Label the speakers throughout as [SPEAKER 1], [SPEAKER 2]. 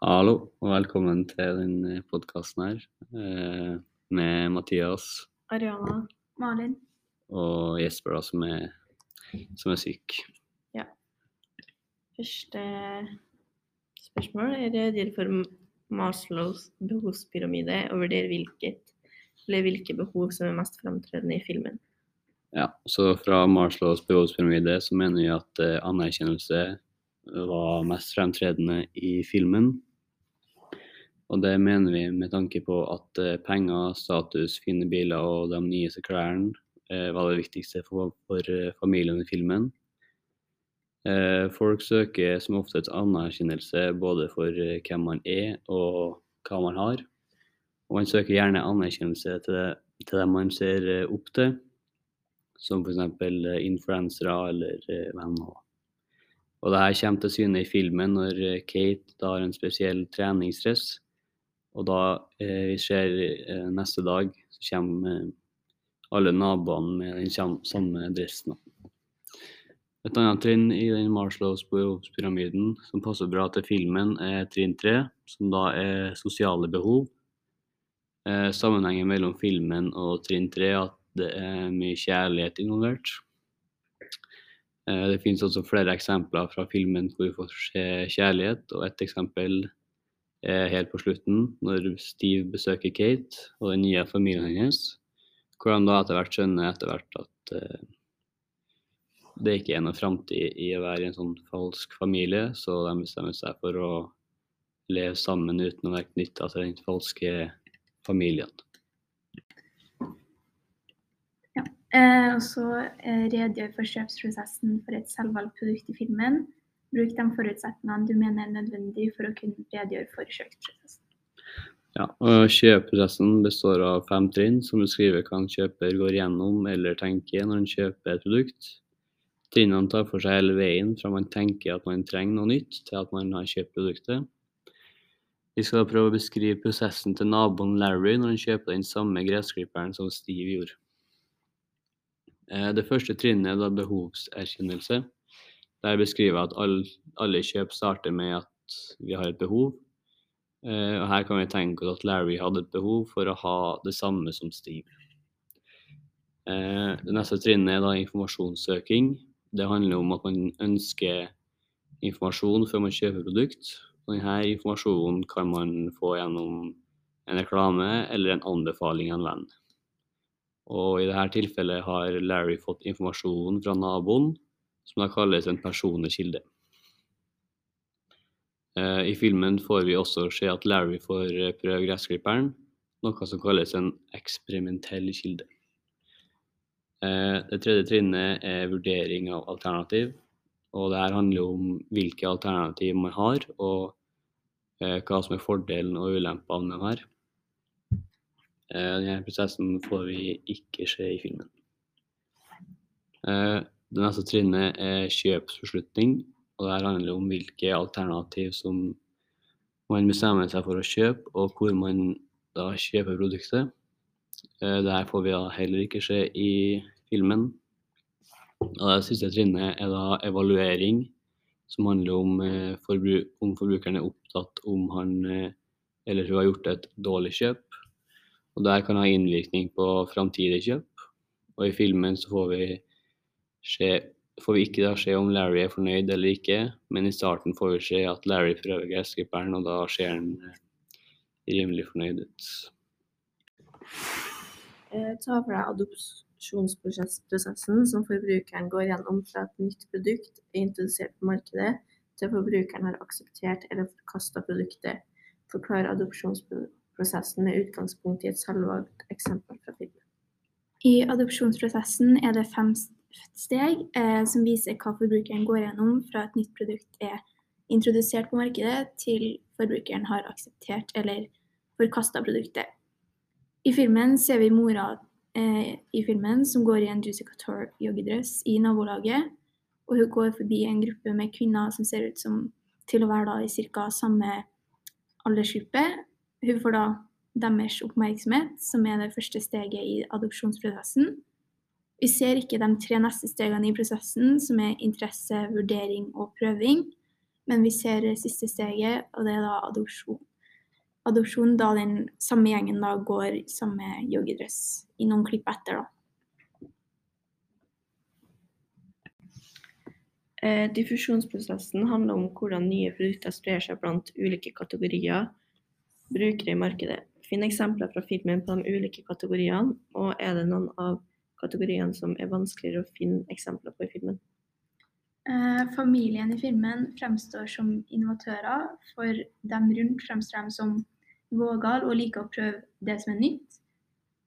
[SPEAKER 1] Hallo, og velkommen til denne podkasten her eh, med Mathias
[SPEAKER 2] Ariana. Malin.
[SPEAKER 1] og Jesper, da, som er, som er syk.
[SPEAKER 2] Første spørsmål er redegjør for Maslows behovspyramide og vurder hvilket eller hvilke behov som er mest framtredende i filmen.
[SPEAKER 1] Ja, så fra Maslows behovspyramide så mener vi at eh, anerkjennelse var mest fremtredende i filmen. Og det mener vi med tanke på at eh, penger, status, fine biler og de nyeste klærne eh, var det viktigste for, for eh, familien i filmen. Folk søker som oftest anerkjennelse både for hvem man er og hva man har. Og man søker gjerne anerkjennelse til, til dem man ser opp til, som f.eks. influensere eller venner. Og det her kommer til syne i filmen når Kate har en spesiell treningsdress. Og da eh, vi ser eh, neste dag, så kommer eh, alle naboene med den samme dressen. Et annet trinn i den Marshalls behovspyramiden som passer bra til filmen, er trinn tre, som da er sosiale behov. Eh, sammenhengen mellom filmen og trinn tre er at det er mye kjærlighet involvert. Det finnes også flere eksempler fra filmen hvor vi får se kjærlighet, og et eksempel helt på slutten, når Steve besøker Kate og den nye familien hennes, hvor han da etter hvert skjønner etter hvert at eh, det ikke er noe framtid i å være i en sånn falsk familie, så de bestemmer seg for å leve sammen uten å være knytta til den falske familien.
[SPEAKER 3] Eh, og så eh, redegjør for kjøpsprosessen for et selvvalgt produkt i filmen. Bruk de forutsetningene du mener er nødvendig for å kunne redegjøre for kjøpsprosessen.
[SPEAKER 1] Ja, og Kjøpsprosessen består av fem trinn som beskriver hva en kjøper går gjennom eller tenker når en kjøper et produkt. Trinnene tar for seg hele veien fra man tenker at man trenger noe nytt, til at man har kjøpt produktet. Vi skal prøve å beskrive prosessen til naboen Larry når han kjøper den samme gressklipperen som Steve gjorde. Eh, Det første trinnet er da behovserkjennelse. Der beskriver jeg at all, alle kjøp starter med at vi har et behov. Eh, Og her kan vi tenke oss at Larry hadde et behov for å ha det samme som Steve. Eh, Det neste trinnet er da informasjonssøking. Det handler om at man ønsker informasjon før man kjøper produkt. Og denne informasjonen kan man få gjennom en reklame eller en anbefaling av en venn. Og i dette tilfellet har Larry fått informasjon fra naboen, som da kalles en personlig kilde. Eh, I filmen får vi også se at Larry får eh, prøve gressklipperen, noe som kalles en eksperimentell kilde. Eh, Det tredje trinnet er vurdering av alternativ. Og det her handler om hvilke alternativ man har, og hva som er fordelen og ulempene med her. Denne prosessen får vi ikke se i filmen. Det neste trinnet er kjøpsbeslutning. Og det handler om hvilke alternativ som man bestemmer seg for å kjøpe, og hvor man da kjøper produktet. Eh, Det får vi da heller ikke se i filmen. Og det siste trinnet er da evaluering, som handler om, eh, om forbrukeren er opptatt om han eh, eller hun har gjort et dårlig kjøp. Og det kan ha innvirkning på framtidige kjøp. Og i filmen så får vi, se, får vi ikke da se om Larry er fornøyd eller ikke, men i starten får vi se at Larry prøver gressklipperen, og da ser han eh, rimelig fornøyd ut.
[SPEAKER 2] Eh, Ta for deg adopsjonsprosessen som forbrukeren går gjennom fra et nytt produkt er introdusert på markedet, til forbrukeren har akseptert eller forkasta produktet. Forklar adopsjonsprosessen med utgangspunkt i et selvvalgt eksempel fra filmen.
[SPEAKER 3] I adopsjonsprosessen er det fem steg eh, som viser hva forbrukeren går gjennom fra et nytt produkt er introdusert på markedet, til forbrukeren har akseptert eller forkasta produktet. I filmen ser vi mora eh, i filmen som går i en Juicy Couture joggedress i nabolaget. Og hun går forbi en gruppe med kvinner som ser ut som til å være da i ca. samme aldersgruppe. Hun får da deres oppmerksomhet, som er det første steget i adopsjonsprosessen. Vi ser ikke de tre neste stegene i prosessen, som er interesse, vurdering og prøving. men vi ser siste steget, og det er da adopsjon. Adopsjon da den samme gjengen da går i samme joggedress i noen klipp etter, da.
[SPEAKER 2] Eh, diffusjonsprosessen handler om hvordan nye produkter sprer seg blant ulike kategorier brukere i markedet. Finn eksempler fra filmen på de ulike kategoriene, og er det noen av kategoriene som er vanskeligere å finne eksempler på i filmen?
[SPEAKER 3] Eh, familien i filmen fremstår som innovatører, for dem rundt fremstår de som vågale og liker å prøve det som er nytt.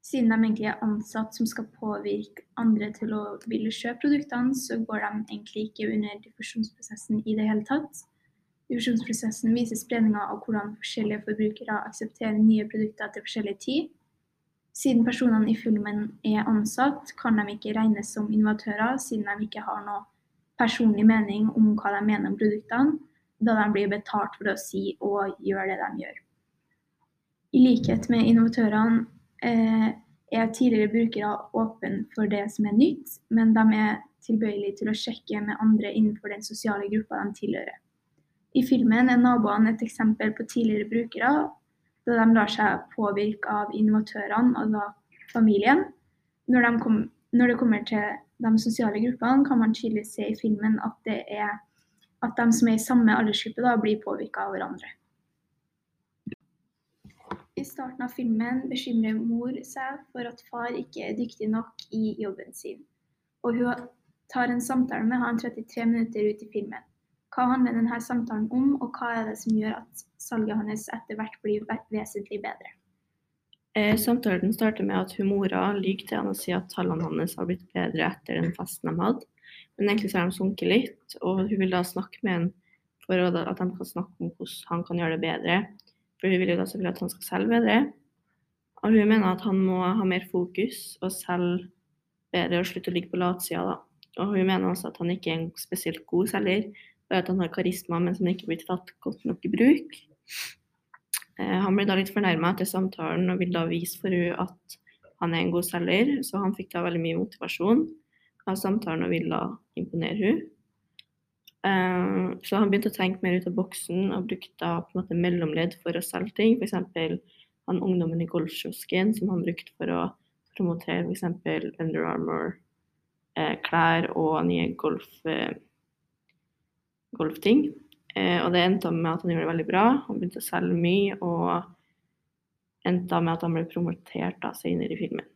[SPEAKER 3] Siden de egentlig er ansatt som skal påvirke andre til å ville kjøpe produktene, så går de egentlig ikke under diffusjonsprosessen i det hele tatt. Diffusjonsprosessen viser spredninga av hvordan forskjellige forbrukere aksepterer nye produkter til forskjellig tid. Siden personene i filmen er ansatt, kan de ikke regnes som innovatører, siden de ikke har noe personlig mening om hva de mener om produktene, da de blir betalt for å si og gjøre det de gjør. I likhet med innovatørene eh, er tidligere brukere åpne for det som er nytt, men de er tilbøyelige til å sjekke med andre innenfor den sosiale gruppa de tilhører. I filmen er naboene et eksempel på tidligere brukere, da de lar seg påvirke av innovatørene, altså familien. Når, kom, når det kommer til de sosiale gruppene, kan man tydelig se i filmen at det er at de som er i samme aldersgruppe, da, blir påvirka av hverandre. I starten av filmen bekymrer mor seg for at far ikke er dyktig nok i jobben sin, og hun tar en samtale med han 33 minutter ut i filmen. Hva handler denne samtalen om, og hva er det som gjør at salget hans etter hvert blir vesentlig bedre?
[SPEAKER 2] Eh, samtalen starter med at humora lyver til han og sier at tallene hans har blitt bedre etter den festen de hadde. Men egentlig så har de sunket litt, og hun vil da snakke med han for at de kan snakke om hvordan han kan gjøre det bedre. For hun vil jo da selvfølgelig at han skal selge bedre. Og hun mener at han må ha mer fokus og selge bedre og slutte å ligge på latsida, da. Og hun mener også at han ikke er en spesielt god selger, bare at han har karisma, men som ikke blir tatt godt nok i bruk. Eh, han blir da litt fornærma etter samtalen og vil da vise for henne at han er en god selger, så han fikk da veldig mye motivasjon av samtalen og vil da imponere henne. Uh, så han begynte å tenke mer ut av boksen og brukte da på en måte mellomledd for å selge ting. F.eks. han ungdommen i golfkiosken som han brukte for å promotere f.eks. Under Armour, eh, og nye golf, eh, golfting. Eh, og det endte med at han gjorde det veldig bra. Han begynte å selge mye og endte med at han ble promotert da, senere i filmen.